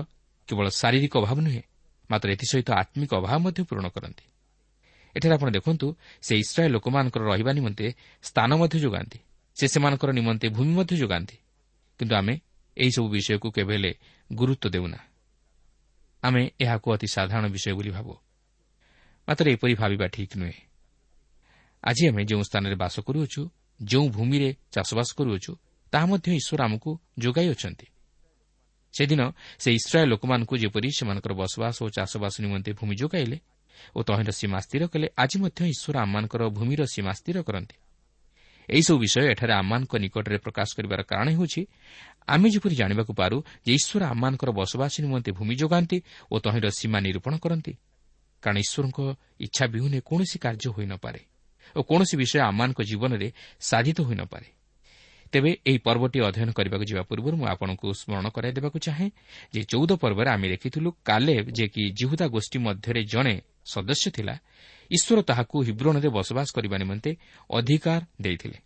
କେବଳ ଶାରୀରିକ ଅଭାବ ନୁହେଁ ମାତ୍ର ଏଥିସହିତ ଆତ୍ମିକ ଅଭାବ ମଧ୍ୟ ପୂରଣ କରନ୍ତି। ଏଠାରେ ଆପଣ ଦେଖନ୍ତୁ ସେ ଇସ୍ରାଏଲ୍ ଲୋକମାନଙ୍କର ରହିବା ନିମନ୍ତେ ସ୍ଥାନ ମଧ୍ୟ ଯୋଗାନ୍ତି। ସେ ସେମାନଙ୍କର ନିମନ୍ତେ ଭୂମି ମଧ୍ୟ ଯୋଗାନ୍ତି। କିନ୍ତୁ ଆମେ ଏହିସବୁ ବିଷୟକୁ କେବେ ହେଲେ ଗୁରୁତ୍ୱ ଦେଉନା। ଆମେ ଏହାକୁ ଅତି ସାଧାରଣ ବିଷୟ ବୋଲି ଭାବୁ। ମାତ୍ର ଏପରି ଭାବିବା ଠିକ୍ ନୁହେଁ। ଆଜି ଆମେ ଯେଉଁ ସ୍ଥାନରେ ବାସ କରୁଅଛୁ ଯେଉଁ ଭୂମିରେ ଚାଷବାସ କରୁଅଛୁ ତାହା ମଧ୍ୟ ଈଶ୍ୱର ଆମକୁ ଯୋଗାଇ ଅଛନ୍ତି। ସେଦିନ ସେ ଇସ୍ରାଏଲ୍ ଲୋକମାନଙ୍କୁ ଯେପରି ସେମାନଙ୍କର ବସବାସ ଓ ଚାଷବାସ ନିମନ୍ତେ ଭୂମି ଯୋଗାଇଲେ ଓ ତହିଁର ସୀମା ସ୍ଥିର କଲେ ଆଜି ମଧ୍ୟ ଈଶ୍ୱର ଆମମାନଙ୍କର ଭୂମିର ସୀମା ସ୍ଥିର କରନ୍ତି। ଏହିସବୁ ବିଷୟ ଏଠାରେ ଆମମାନଙ୍କ ନିକଟରେ ପ୍ରକାଶ କରିବାର କାରଣ ହେଉଛି ଆମେ ଯେପରି ଜାଣିବାକୁ ପାରୁ ଯେ ଈଶ୍ୱର ଆମମାନଙ୍କର ବସବାସ ନିମନ୍ତେ ଭୂମି ଯୋଗାନ୍ତି ଓ ତହିଁର ସୀମା ନିରୂପଣ କରନ୍ତି କାରଣ ଈଶ୍ୱରଙ୍କ ଇଚ୍ଛା ବିହୁନେ କୌଣସି କାର୍ଯ୍ୟ ହୋଇନପାରେ ଓ କୌଣସି ବିଷୟ ଆମମାନଙ୍କ ଜୀବନରେ ସାଧିତ ହୋଇନପାରେ ତେବେ ଏହି ପର୍ବଟି ଅଧ୍ୟୟନ କରିବାକୁ ଯିବା ପୂର୍ବରୁ ମୁଁ ଆପଣଙ୍କୁ ସ୍ମରଣ କରାଇ ଦେବାକୁ ଚାହେଁ ଯେ ଚଉଦ ପର୍ବରେ ଆମେ ଦେଖିଥିଲୁ କାଲେବ ଯେ କି ଜିହୁଦା ଗୋଷ୍ଠୀ ମଧ୍ୟରେ ଜଣେ ସଦସ୍ୟ ଥିଲା ଈଶ୍ୱର ତାହାକୁ ହିବ୍ରଣରେ ବସବାସ କରିବା ନିମନ୍ତେ ଅଧିକାର ଦେଇଥିଲେ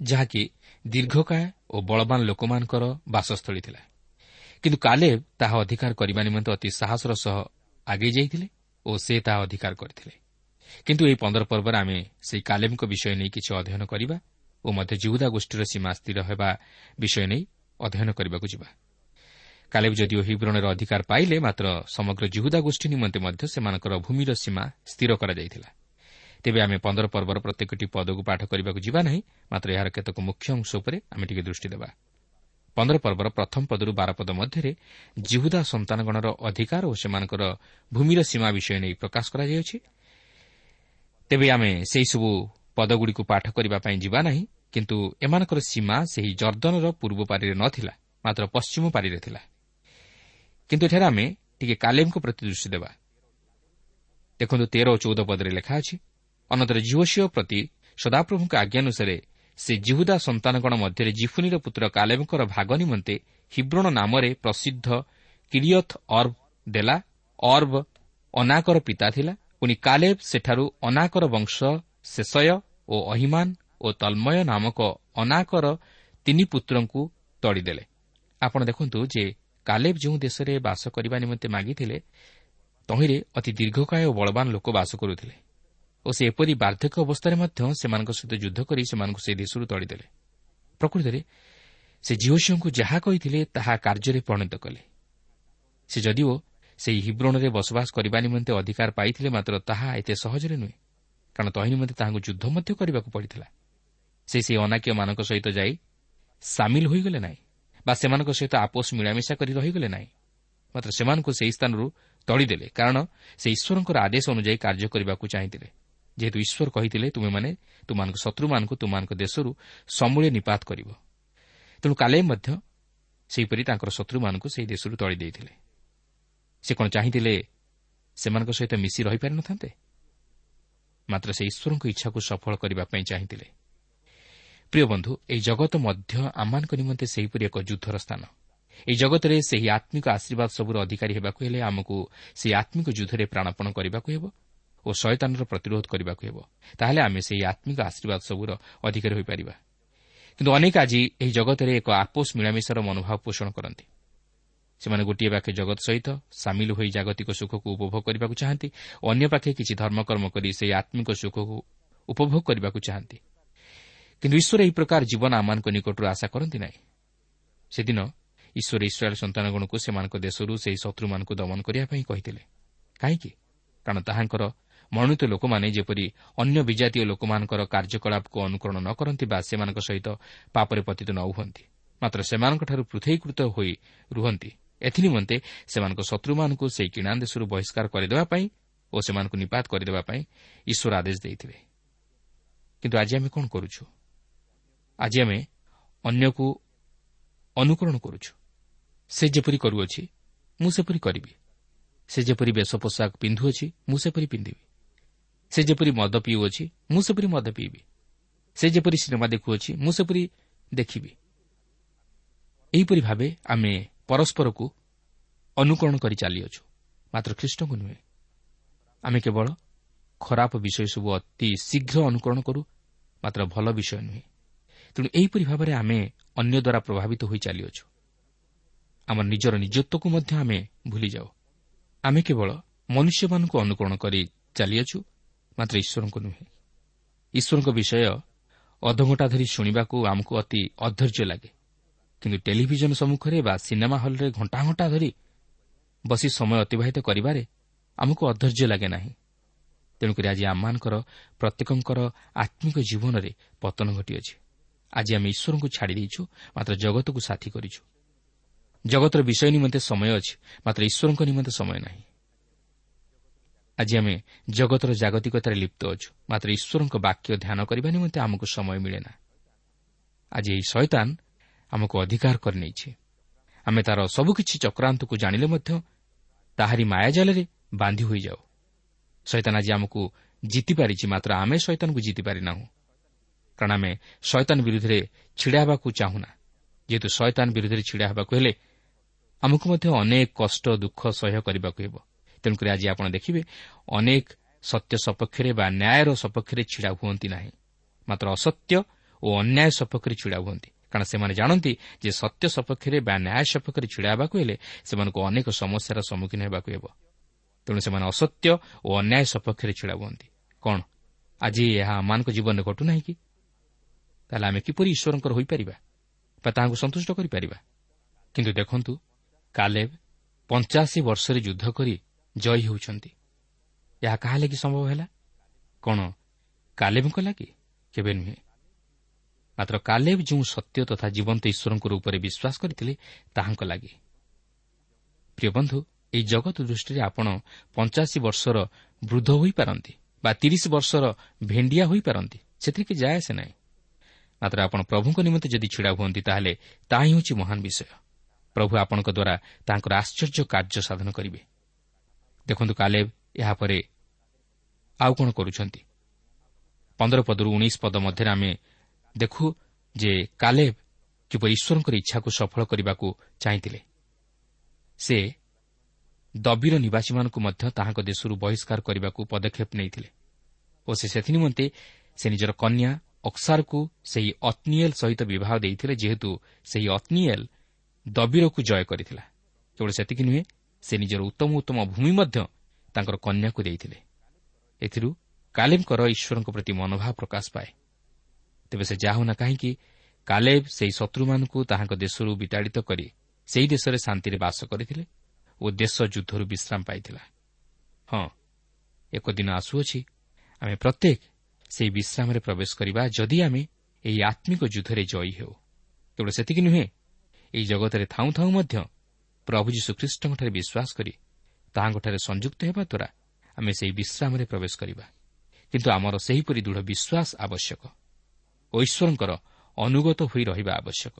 ଯାହାକି ଦୀର୍ଘକାୟ ଓ ବଳବାନ ଲୋକମାନଙ୍କର ବାସସ୍ଥଳୀ ଥିଲା। କିନ୍ତୁ କାଲେବ ତାହା ଅଧିକାର କରିବା ନିମନ୍ତେ ଅତି ସାହସର ସହ ଆଗେଇ ଯାଇଥିଲେ ଓ ସେ ତାହା ଅଧିକାର କରିଥିଲେ। କିନ୍ତୁ ଏହି ପନ୍ଦର ପର୍ବରେ ଆମେ ସେହି କାଲେବଙ୍କ ବିଷୟ ନେଇ କିଛି ଅଧ୍ୟୟନ କରିବା ଓ ମଧ୍ୟ ଜିହୁଦା ଗୋଷ୍ଠୀର ସୀମା ସ୍ଥିର ହେବା ବିଷୟ ନେଇ ଅଧ୍ୟୟନ କରିବାକୁ ଯିବା। କାଲେବ ଯଦିଓ ହିବ୍ରଣର ଅଧିକାର ପାଇଲେ ମାତ୍ର ସମଗ୍ର ଜିହୁଦା ଗୋଷ୍ଠୀ ନିମନ୍ତେ ମଧ୍ୟ ସେମାନଙ୍କର ଭୂମିର ସୀମା ସ୍ଥିର କରାଯାଇଥିଲା। ତେବେ ଆମେ ପନ୍ଦର ପର୍ବର ପ୍ରତ୍ୟେକଟି ପଦକୁ ପାଠ କରିବାକୁ ଯିବା ନାହିଁ ମାତ୍ର ଏହାର କେତେକ ମୁଖ୍ୟ ଅଂଶ ଉପରେ ଆମେ ଟିକେ ଦୃଷ୍ଟି ଦେବା। ପନ୍ଦର ପର୍ବର ପ୍ରଥମ ପଦରୁ ବାର ପଦ ମଧ୍ୟରେ ଜିହୁଦା ସନ୍ତାନଗଣର ଅଧିକାର ଓ ସେମାନଙ୍କର ଭୂମିର ସୀମା ବିଷୟ ନେଇ ପ୍ରକାଶ କରାଯାଇଅଛି ତେବେ ଆମେ ସେହିସବୁ ପଦଗୁଡ଼ିକୁ ପାଠ କରିବା ପାଇଁ ଯିବା ନାହିଁ କିନ୍ତୁ ଏମାନଙ୍କର ସୀମା ସେହି ଜର୍ଦ୍ଦନର ପୂର୍ବ ପାରିରେ ନ ଥିଲା ମାତ୍ର ପଶ୍ଚିମ ପାରିରେ ଥିଲା। କିନ୍ତୁ ଏଠାରେ ଆମେ ଟିକେ କାଲେମଙ୍କ ପ୍ରତି ଦୃଷ୍ଟି ଦେବା। ଦେଖନ୍ତୁ ତେର ଓ ଚଉଦ ପଦରେ ଲେଖା ଅଛି ଅନନ୍ତର ଜିଓସିଓ ପ୍ରତି ସଦାପ୍ରଭୁଙ୍କ ଆଜ୍ଞାନୁସାରେ ସେ ଜିହୁଦା ସନ୍ତାନଗଣ ମଧ୍ୟରେ ଜିଫୁନିର ପୁତ୍ର କାଲେମଙ୍କର ଭାଗ ନିମନ୍ତେ ହିବ୍ରଣ ନାମରେ ପ୍ରସିଦ୍ଧ କିରିୟଥ ଅର୍ବ ଦେଲା। ଅର୍ବ ଅନାକର ପିତା ଥିଲା। ପୁଣି କାଲେବ ସେଠାରୁ ଅନାକର ବଂଶ ଶେଷୟ ଓ ଅହିମାନ ଓ ତନ୍ମୟ ନାମକ ଅନାକର ତିନି ପୁତ୍ରଙ୍କୁ ତଡ଼ିଦେଲେ। ଆପଣ ଦେଖନ୍ତୁ ଯେ କାଲେବ ଯେଉଁ ଦେଶରେ ବାସ କରିବା ନିମନ୍ତେ ମାଗିଥିଲେ ତହିଁରେ ଅତି ଦୀର୍ଘକାୟ ଓ ବଳବାନ ଲୋକ ବାସ କରୁଥିଲେ ଓ ସେ ଏପରି ବାର୍ଦ୍ଧକ୍ୟ ଅବସ୍ଥାରେ ମଧ୍ୟ ସେମାନଙ୍କ ସହିତ ଯୁଦ୍ଧ କରି ସେମାନଙ୍କୁ ସେହି ଦେଶରୁ ତଡ଼ିଦେଲେ। ପ୍ରକୃତରେ ସେ ଝିଅଝିଅଙ୍କୁ ଯାହା କହିଥିଲେ ତାହା କାର୍ଯ୍ୟରେ ପରିଣତ କଲେ। ସେ ଯଦିଓ ସେହି ହିବ୍ରଣରେ ବସବାସ କରିବା ନିମନ୍ତେ ଅଧିକାର ପାଇଥିଲେ ମାତ୍ର ତାହା ଏତେ ସହଜରେ ନୁହେଁ କାରଣ ତହିଁ ନିମନ୍ତେ ତାହାଙ୍କୁ ଯୁଦ୍ଧ ମଧ୍ୟ କରିବାକୁ ପଡ଼ିଥିଲା। ସେ ସେହି ଅନାକ୍ୟମାନଙ୍କ ସହିତ ଯାଇ ସାମିଲ ହୋଇଗଲେ ନାହିଁ ବା ସେମାନଙ୍କ ସହିତ ଆପୋଷ ମିଳାମିଶା କରି ରହିଗଲେ ନାହିଁ। ମାତ୍ର ସେମାନଙ୍କୁ ସେହି ସ୍ଥାନରୁ ତଳିଦେଲେ କାରଣ ସେ ଈଶ୍ୱରଙ୍କର ଆଦେଶ ଅନୁଯାୟୀ କାର୍ଯ୍ୟ କରିବାକୁ ଚାହିଁଥିଲେ। ଯେହେତୁ ଈଶ୍ୱର କହିଥିଲେ ତୁମେମାନେ ତୁମମାନଙ୍କ ଶତ୍ରୁମାନଙ୍କୁ ତୁମମାନଙ୍କ ଦେଶରୁ ସମୂଳେ ନିପାତ କରିବ। ତେଣୁ କାଲେ ମଧ୍ୟ ସେହିପରି ତାଙ୍କର ଶତ୍ରୁମାନଙ୍କୁ ସେହି ଦେଶରୁ ତଳି ଦେଇଥିଲେ। ସେ କ'ଣ ଚାହିଁଥିଲେ ସେମାନଙ୍କ ସହିତ ମିଶି ରହିପାରିନଥାନ୍ତେ? ମାତ୍ର ସେ ଈଶ୍ୱରଙ୍କ ଇଚ୍ଛାକୁ ସଫଳ କରିବା ପାଇଁ ଚାହିଁଥିଲେ। ପ୍ରିୟ ବନ୍ଧୁ ଏହି ଜଗତ ମଧ୍ୟ ଆମମାନଙ୍କ ନିମନ୍ତେ ସେହିପରି ଏକ ଯୁଦ୍ଧର ସ୍ଥାନ। ଏହି ଜଗତରେ ସେହି ଆତ୍ମିକ ଆଶୀର୍ବାଦ ସବୁର ଅଧିକାରୀ ହେବାକୁ ହେଲେ ଆମକୁ ସେହି ଆତ୍ମିକ ଯୁଦ୍ଧରେ ପ୍ରାଣପଣ କରିବାକୁ ହେବ ଓ ଶୟତାନର ପ୍ରତିରୋଧ କରିବାକୁ ହେବ। ତାହେଲେ ଆମେ ସେହି ଆତ୍ମିକ ଆଶୀର୍ବାଦ ସବୁର ଅଧିକାରୀ ହୋଇପାରିବା। କିନ୍ତୁ ଅନେକ ଆଜି ଏହି ଜଗତରେ ଏକ ଆପୋଷ ମିଳାମିଶାର ମନୋଭାବ ପୋଷଣ କରନ୍ତି। ସେମାନେ ଗୋଟିଏ ପାଖେ ଜଗତ ସହିତ ସାମିଲ ହୋଇ ଜାଗତିକ ସୁଖକୁ ଉପଭୋଗ କରିବାକୁ ଚାହାନ୍ତି ଅନ୍ୟ ପାଖେ କିଛି ଧର୍ମକର୍ମ କରି ସେହି ଆତ୍ମିକ ସୁଖକୁ ଉପଭୋଗ କରିବାକୁ ଚାହାନ୍ତି। କିନ୍ତୁ ଈଶ୍ୱର ଏହି ପ୍ରକାର ଜୀବନ ଆମମାନଙ୍କ ନିକଟରୁ ଆଶା କରନ୍ତି ନାହିଁ। ସେଦିନ ଈଶ୍ୱର ଇସ୍ରାଏଲ୍ ସନ୍ତାନଗଣକୁ ସେମାନଙ୍କ ଦେଶରୁ ସେହି ଶତ୍ରୁମାନଙ୍କୁ ଦମନ କରିବା ପାଇଁ କହିଥିଲେ। କାହିଁକି? କାରଣ ତାହାଙ୍କର ମନୋନୀତ ଲୋକମାନେ ଯେପରି ଅନ୍ୟ ବିଜାତୀୟ ଲୋକମାନଙ୍କର କାର୍ଯ୍ୟକଳାପକୁ ଅନୁକରଣ ନ କରନ୍ତି ବା ସେମାନଙ୍କ ସହିତ ପାପରେ ପତିତ ନ ହୁଅନ୍ତି ମାତ୍ର ସେମାନଙ୍କଠାରୁ ପୃଥକୀକୃତ ହୋଇ ରୁହନ୍ତି। ଏଥିନିମନ୍ତେ ସେମାନଙ୍କ ଶତ୍ରୁମାନଙ୍କୁ ସେହି କିଣା ଦେଶରୁ ବହିଷ୍କାର କରିଦେବା ପାଇଁ ଓ ସେମାନଙ୍କୁ ନିପାତ କରିଦେବା ପାଇଁ ଈଶ୍ୱର ଆଦେଶ ଦେଇଥିଲେ। କିନ୍ତୁ ଆଜି ଆମେ କ'ଣ କରୁଛୁ? ଆଜି ଆମେ ଅନ୍ୟକୁ ଅନୁକରଣ କରୁଛୁ। ସେ ଯେପରି କରୁଅଛି ମୁଁ ସେପରି କରିବି। ସେ ଯେପରି ବେଶ ପୋଷାକ ପିନ୍ଧୁଅଛି ମୁଁ ସେପରି ପିନ୍ଧିବି। ସେ ଯେପରି ମଦ ପିଉଅଛି ମୁଁ ସେପରି ମଦ ପିଇବି। ସେ ଯେପରି ସିନେମା ଦେଖୁଅଛି ମୁଁ ସେପରି ଦେଖିବି। ଏହିପରି ଭାବେ ଆମେ ପରସ୍ପରକୁ ଅନୁକରଣ କରି ଚାଲିଅଛୁ। ମାତ୍ର ଖ୍ରୀଷ୍ଟଙ୍କୁ ନୁହେଁ। ଆମେ କେବଳ ଖରାପ ବିଷୟ ସବୁ ଅତି ଶୀଘ୍ର ଅନୁକରଣ କରୁ ମାତ୍ର ଭଲ ବିଷୟ ନୁହେଁ। ତେଣୁ ଏହିପରି ଭାବରେ ଆମେ ଅନ୍ୟ ଦ୍ୱାରା ପ୍ରଭାବିତ ହୋଇ ଚାଲିଅଛୁ। ଆମର ନିଜର ନିଜତ୍ୱକୁ ମଧ୍ୟ ଆମେ ଭୁଲିଯାଉ। ଆମେ କେବଳ ମନୁଷ୍ୟମାନଙ୍କୁ ଅନୁକରଣ କରି ଚାଲିଅଛୁ ମାତ୍ର ଈଶ୍ୱରଙ୍କୁ ନୁହେଁ। ଈଶ୍ୱରଙ୍କ ବିଷୟ ଅଧଘଣ୍ଟା ଧରି ଶୁଣିବାକୁ ଆମକୁ ଅତି ଅଧୈର୍ଯ୍ୟ ଲାଗେ। କିନ୍ତୁ ଟେଲିଭିଜନ ସମ୍ମୁଖରେ ବା ସିନେମା ହଲ୍ରେ ଘଣ୍ଟା ଘଣ୍ଟା ଧରି ବସି ସମୟ ଅତିବାହିତ କରିବାରେ ଆମକୁ ଅଧୈର୍ଯ୍ୟ ଲାଗେ ନାହିଁ। ତେଣୁକରି ଆଜି ଆମମାନଙ୍କର ପ୍ରତ୍ୟେକଙ୍କର ଆତ୍ମିକ ଜୀବନରେ ପତନ ଘଟିଅଛି। ଆଜି ଆମେ ଈଶ୍ୱରଙ୍କୁ ଛାଡ଼ି ଦେଇଛୁ ମାତ୍ର ଜଗତକୁ ସାଥୀ କରିଛୁ। ଜଗତର ବିଷୟ ନିମନ୍ତେ ସମୟ ଅଛି ମାତ୍ର ଈଶ୍ୱରଙ୍କ ନିମନ୍ତେ ସମୟ ନାହିଁ। ଆଜି ଆମେ ଜଗତର ଜାଗତିକତାରେ ଲିପ୍ତ ଅଛୁ ମାତ୍ର ଈଶ୍ୱରଙ୍କ ବାକ୍ୟ ଧ୍ୟାନ କରିବା ନିମନ୍ତେ ଆମକୁ ସମୟ ମିଳେ ନା ଆଜି ଏହି ଶୟତାନ ଆମକୁ ଅଧିକାର କରିନେଇଛି। ଆମେ ତା'ର ସବୁକିଛି ଚକ୍ରାନ୍ତକୁ ଜାଣିଲେ ମଧ୍ୟ ତାହାରି ମାୟାଜାଲରେ ବାନ୍ଧି ହୋଇଯାଉ। ଶୈତାନ ଆଜି ଆମକୁ ଜିତିପାରିଛି ମାତ୍ର ଆମେ ଶୈତାନକୁ ଜିତିପାରିନାହୁଁ। କାରଣ ଆମେ ଶୈତାନ ବିରୁଦ୍ଧରେ ଛିଡ଼ା ହେବାକୁ ଚାହୁଁନା। ଯେହେତୁ ଶୈତାନ ବିରୁଦ୍ଧରେ ଛିଡ଼ା ହେବାକୁ ହେଲେ ଆମକୁ ମଧ୍ୟ ଅନେକ କଷ୍ଟ ଦୁଃଖ ସହ୍ୟ କରିବାକୁ ହେବ। ତେଣୁକରି ଆଜି ଆପଣ ଦେଖିବେ ଅନେକ ସତ୍ୟ ସପକ୍ଷରେ ବା ନ୍ୟାୟର ସପକ୍ଷରେ ଛିଡ଼ା ହୁଅନ୍ତି ନାହିଁ। ମାତ୍ର ଅସତ୍ୟ ଓ ଅନ୍ୟାୟ ସପକ୍ଷରେ ଛିଡ଼ା ହୁଅନ୍ତି। କାରଣ ସେମାନେ ଜାଣନ୍ତି ଯେ ସତ୍ୟ ସପକ୍ଷରେ ବା ନ୍ୟାୟ ସପକ୍ଷରେ ଛିଡ଼ା ହେବାକୁ ହେଲେ ସେମାନଙ୍କୁ ଅନେକ ସମସ୍ୟାର ସମ୍ମୁଖୀନ ହେବାକୁ ହେବ। ତେଣୁ ସେମାନେ ଅସତ୍ୟ ଓ ଅନ୍ୟାୟ ସପକ୍ଷରେ ଛିଡ଼ା ହୁଅନ୍ତି। କ'ଣ? ଆଜି ଏହା ଆମମାନଙ୍କ ଜୀବନରେ ଘଟୁନାହିଁ କି? ତାହେଲେ ଆମେ କିପରି ଈଶ୍ୱରଙ୍କର ହୋଇପାରିବା ବା ତାହାଙ୍କୁ ସନ୍ତୁଷ୍ଟ କରିପାରିବା। କିନ୍ତୁ ଦେଖନ୍ତୁ କାଲେବ ପଞ୍ଚାଅଶୀ ବର୍ଷରେ ଯୁଦ୍ଧ କରି ଜୟୀ ହେଉଛନ୍ତି। ଏହା କାହା ଲାଗି ସମ୍ଭବ ହେଲା? କ'ଣ କାଲେବଙ୍କ ଲାଗି? କେବେ ନୁହେଁ। ମାତ୍ର କାଲେବ ଯେଉଁ ସତ୍ୟ ତଥା ଜୀବନ୍ତ ଈଶ୍ୱରଙ୍କ ଉପରେ ବିଶ୍ୱାସ କରିଥିଲେ ତାହାଙ୍କ ଲାଗି। ପ୍ରିୟ ବନ୍ଧୁ ଏହି ଜଗତ ଦୃଷ୍ଟିରେ ଆପଣ ପଞ୍ଚାଅଶୀ ବର୍ଷର ବୃଦ୍ଧ ହୋଇପାରନ୍ତି ବା ତିରିଶ ବର୍ଷର ଭେଣ୍ଡିଆ ହୋଇପାରନ୍ତି। ସେଥିରେ କି ଯାଏ ଆସେ ନାହିଁ। ମାତ୍ର ଆପଣ ପ୍ରଭୁଙ୍କ ନିମନ୍ତେ ଯଦି ଛିଡ଼ା ହୁଅନ୍ତି ତାହେଲେ ତାହା ହିଁ ହେଉଛି ମହାନ ବିଷୟ। ପ୍ରଭୁ ଆପଣଙ୍କ ଦ୍ୱାରା ତାଙ୍କର ଆଶ୍ଚର୍ଯ୍ୟ କାର୍ଯ୍ୟ ସାଧନ କରିବେ। ଦେଖନ୍ତୁ କାଲେବ ଏହାପରେ ଆଉ କ'ଣ କରୁଛନ୍ତି? ପନ୍ଦର ପଦରୁ ଉଣେଇଶ ପଦ ମଧ୍ୟରେ ଆମେ ଦେଖୁ ଯେ କାଲେବ କିପରି ଈଶ୍ୱରଙ୍କର ଇଚ୍ଛାକୁ ସଫଳ କରିବାକୁ ଚାହିଁଥିଲେ। ସେ ଦବିର ନିବାସୀମାନଙ୍କୁ ମଧ୍ୟ ତାହାଙ୍କ ଦେଶରୁ ବହିଷ୍କାର କରିବାକୁ ପଦକ୍ଷେପ ନେଇଥିଲେ। ଓ ସେ ସେଥିନିମନ୍ତେ ସେ ନିଜର କନ୍ୟା ଅକ୍ସାରକୁ ସେହି ଅତ୍ନିଏଲ୍ ସହିତ ବିବାହ ଦେଇଥିଲେ ଯେହେତୁ ସେହି ଅତ୍ନିଏଲ୍ ଦବିରକୁ ଜୟ କରିଥିଲା। କେବଳ ସେତିକି ନୁହେଁ ସେ ନିଜର ଉତ୍ତମ ଉତ୍ତମ ଭୂମି ମଧ୍ୟ ତାଙ୍କର କନ୍ୟାକୁ ଦେଇଥିଲେ। ଏଥିରୁ କାଲେବଙ୍କର ଈଶ୍ୱରଙ୍କ ପ୍ରତି ମନୋଭାବ ପ୍ରକାଶ ପାଏ। ତେବେ ସେ ଯାହା ହେଉନା କାହିଁକି କାଲେବ ସେହି ଶତ୍ରୁମାନଙ୍କୁ ତାହାଙ୍କ ଦେଶରୁ ବିତାଡ଼ିତ କରି ସେହି ଦେଶରେ ଶାନ୍ତିରେ ବାସ କରିଥିଲେ ଓ ଦେଶ ଯୁଦ୍ଧରୁ ବିଶ୍ରାମ ପାଇଥିଲା। ହଁ ଏକ ଦିନ ଆସୁଅଛି ଆମେ ପ୍ରତ୍ୟେକ ସେହି ବିଶ୍ରାମରେ ପ୍ରବେଶ କରିବା ଯଦି ଆମେ ଏହି ଆତ୍ମିକ ଯୁଦ୍ଧରେ ଜୟୀ ହେଉ। କେବଳ ସେତିକି ନୁହେଁ ଏହି ଜଗତରେ ଥାଉଁ ଥାଉଁ ମଧ୍ୟ ପ୍ରଭୁ ଯୀଶୁଖ୍ରୀଷ୍ଟଙ୍କଠାରେ ବିଶ୍ୱାସ କରି ତାହାଙ୍କଠାରେ ସଂଯୁକ୍ତ ହେବା ଦ୍ୱାରା ଆମେ ସେହି ବିଶ୍ରାମରେ ପ୍ରବେଶ କରିବା। କିନ୍ତୁ ଆମର ସେହିପରି ଦୃଢ଼ ବିଶ୍ୱାସ ଆବଶ୍ୟକ। ଓ ଈଶ୍ୱରଙ୍କର ଅନୁଗତ ହୋଇ ରହିବା ଆବଶ୍ୟକ।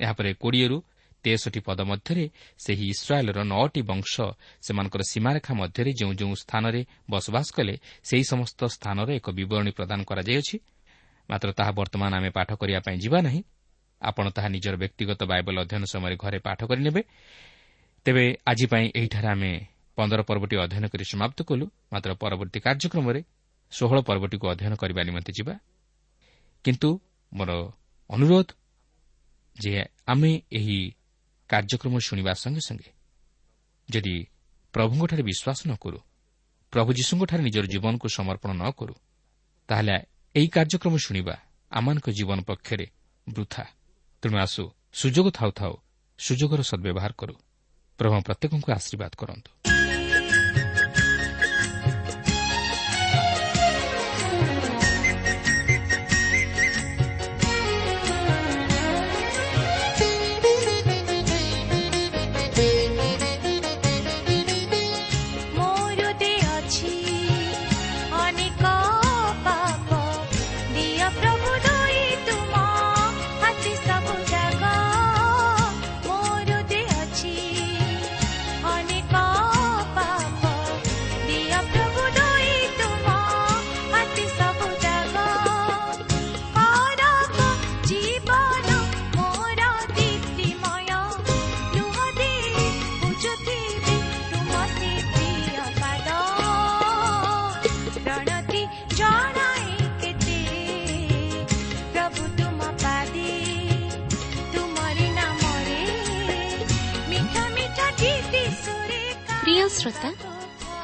ଏହାପରେ କୋଡ଼ିଏରୁ ତେଷଠି ପଦ ମଧ୍ୟରେ ସେହି ଇସ୍ରାଏଲ୍ର ନଅଟି ବଂଶ ସେମାନଙ୍କର ସୀମାରେଖା ମଧ୍ୟରେ ଯେଉଁ ଯେଉଁ ସ୍ଥାନରେ ବସବାସ କଲେ ସେହି ସମସ୍ତ ସ୍ଥାନର ଏକ ବିବରଣୀ ପ୍ରଦାନ କରାଯାଇଅଛି। ମାତ୍ର ତାହା ବର୍ତ୍ତମାନ ଆମେ ପାଠ କରିବା ପାଇଁ ଯିବା ନାହିଁ। ଆପଣ ତାହା ନିଜର ବ୍ୟକ୍ତିଗତ ବାଇବଲ ଅଧ୍ୟୟନ ସମୟରେ ଘରେ ପାଠ କରିନେବେ। ତେବେ ଆଜି ପାଇଁ ଏହିଠାରେ ଆମେ ପନ୍ଦର ପର୍ବଟି ଅଧ୍ୟୟନ କରି ସମାପ୍ତ କଲୁ। ମାତ୍ର ପରବର୍ତ୍ତୀ କାର୍ଯ୍ୟକ୍ରମରେ ଷୋହଳ ପର୍ବଟିକୁ ଅଧ୍ୟୟନ କରିବା ନିମନ୍ତେ ଯିବା। କିନ୍ତୁ ମୋର ଅନୁରୋଧ ଯେ ଆମେ ଏହି କାର୍ଯ୍ୟକ୍ରମ ଶୁଣିବା ସଙ୍ଗେ ସଙ୍ଗେ ଯଦି ପ୍ରଭୁଙ୍କଠାରେ ବିଶ୍ୱାସ ନ କରୁ ପ୍ରଭୁ ଯୀଶୁଙ୍କଠାରେ ନିଜର ଜୀବନକୁ ସମର୍ପଣ ନ କରୁ ତାହେଲେ ଏହି କାର୍ଯ୍ୟକ୍ରମ ଶୁଣିବା ଆମମାନଙ୍କ ଜୀବନ ପକ୍ଷରେ ବୃଥା। ତେଣୁ ଆସୁ ସୁଯୋଗ ଥାଉ ଥାଉ ସୁଯୋଗର ସଦ୍ବ୍ୟବହାର କରୁ। ପ୍ରଭୁ ପ୍ରତ୍ୟେକଙ୍କୁ ଆଶୀର୍ବାଦ କରନ୍ତୁ।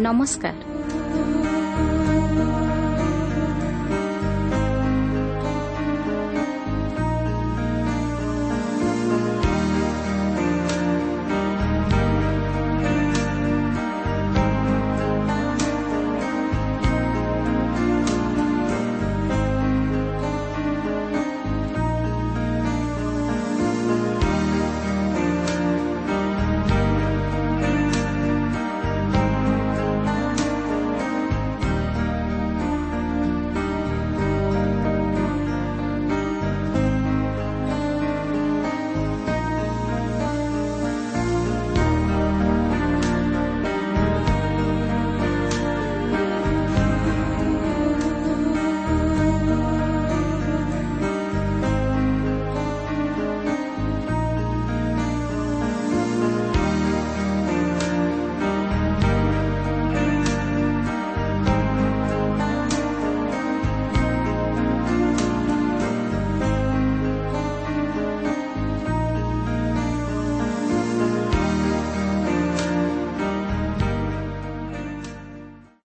নমস্কার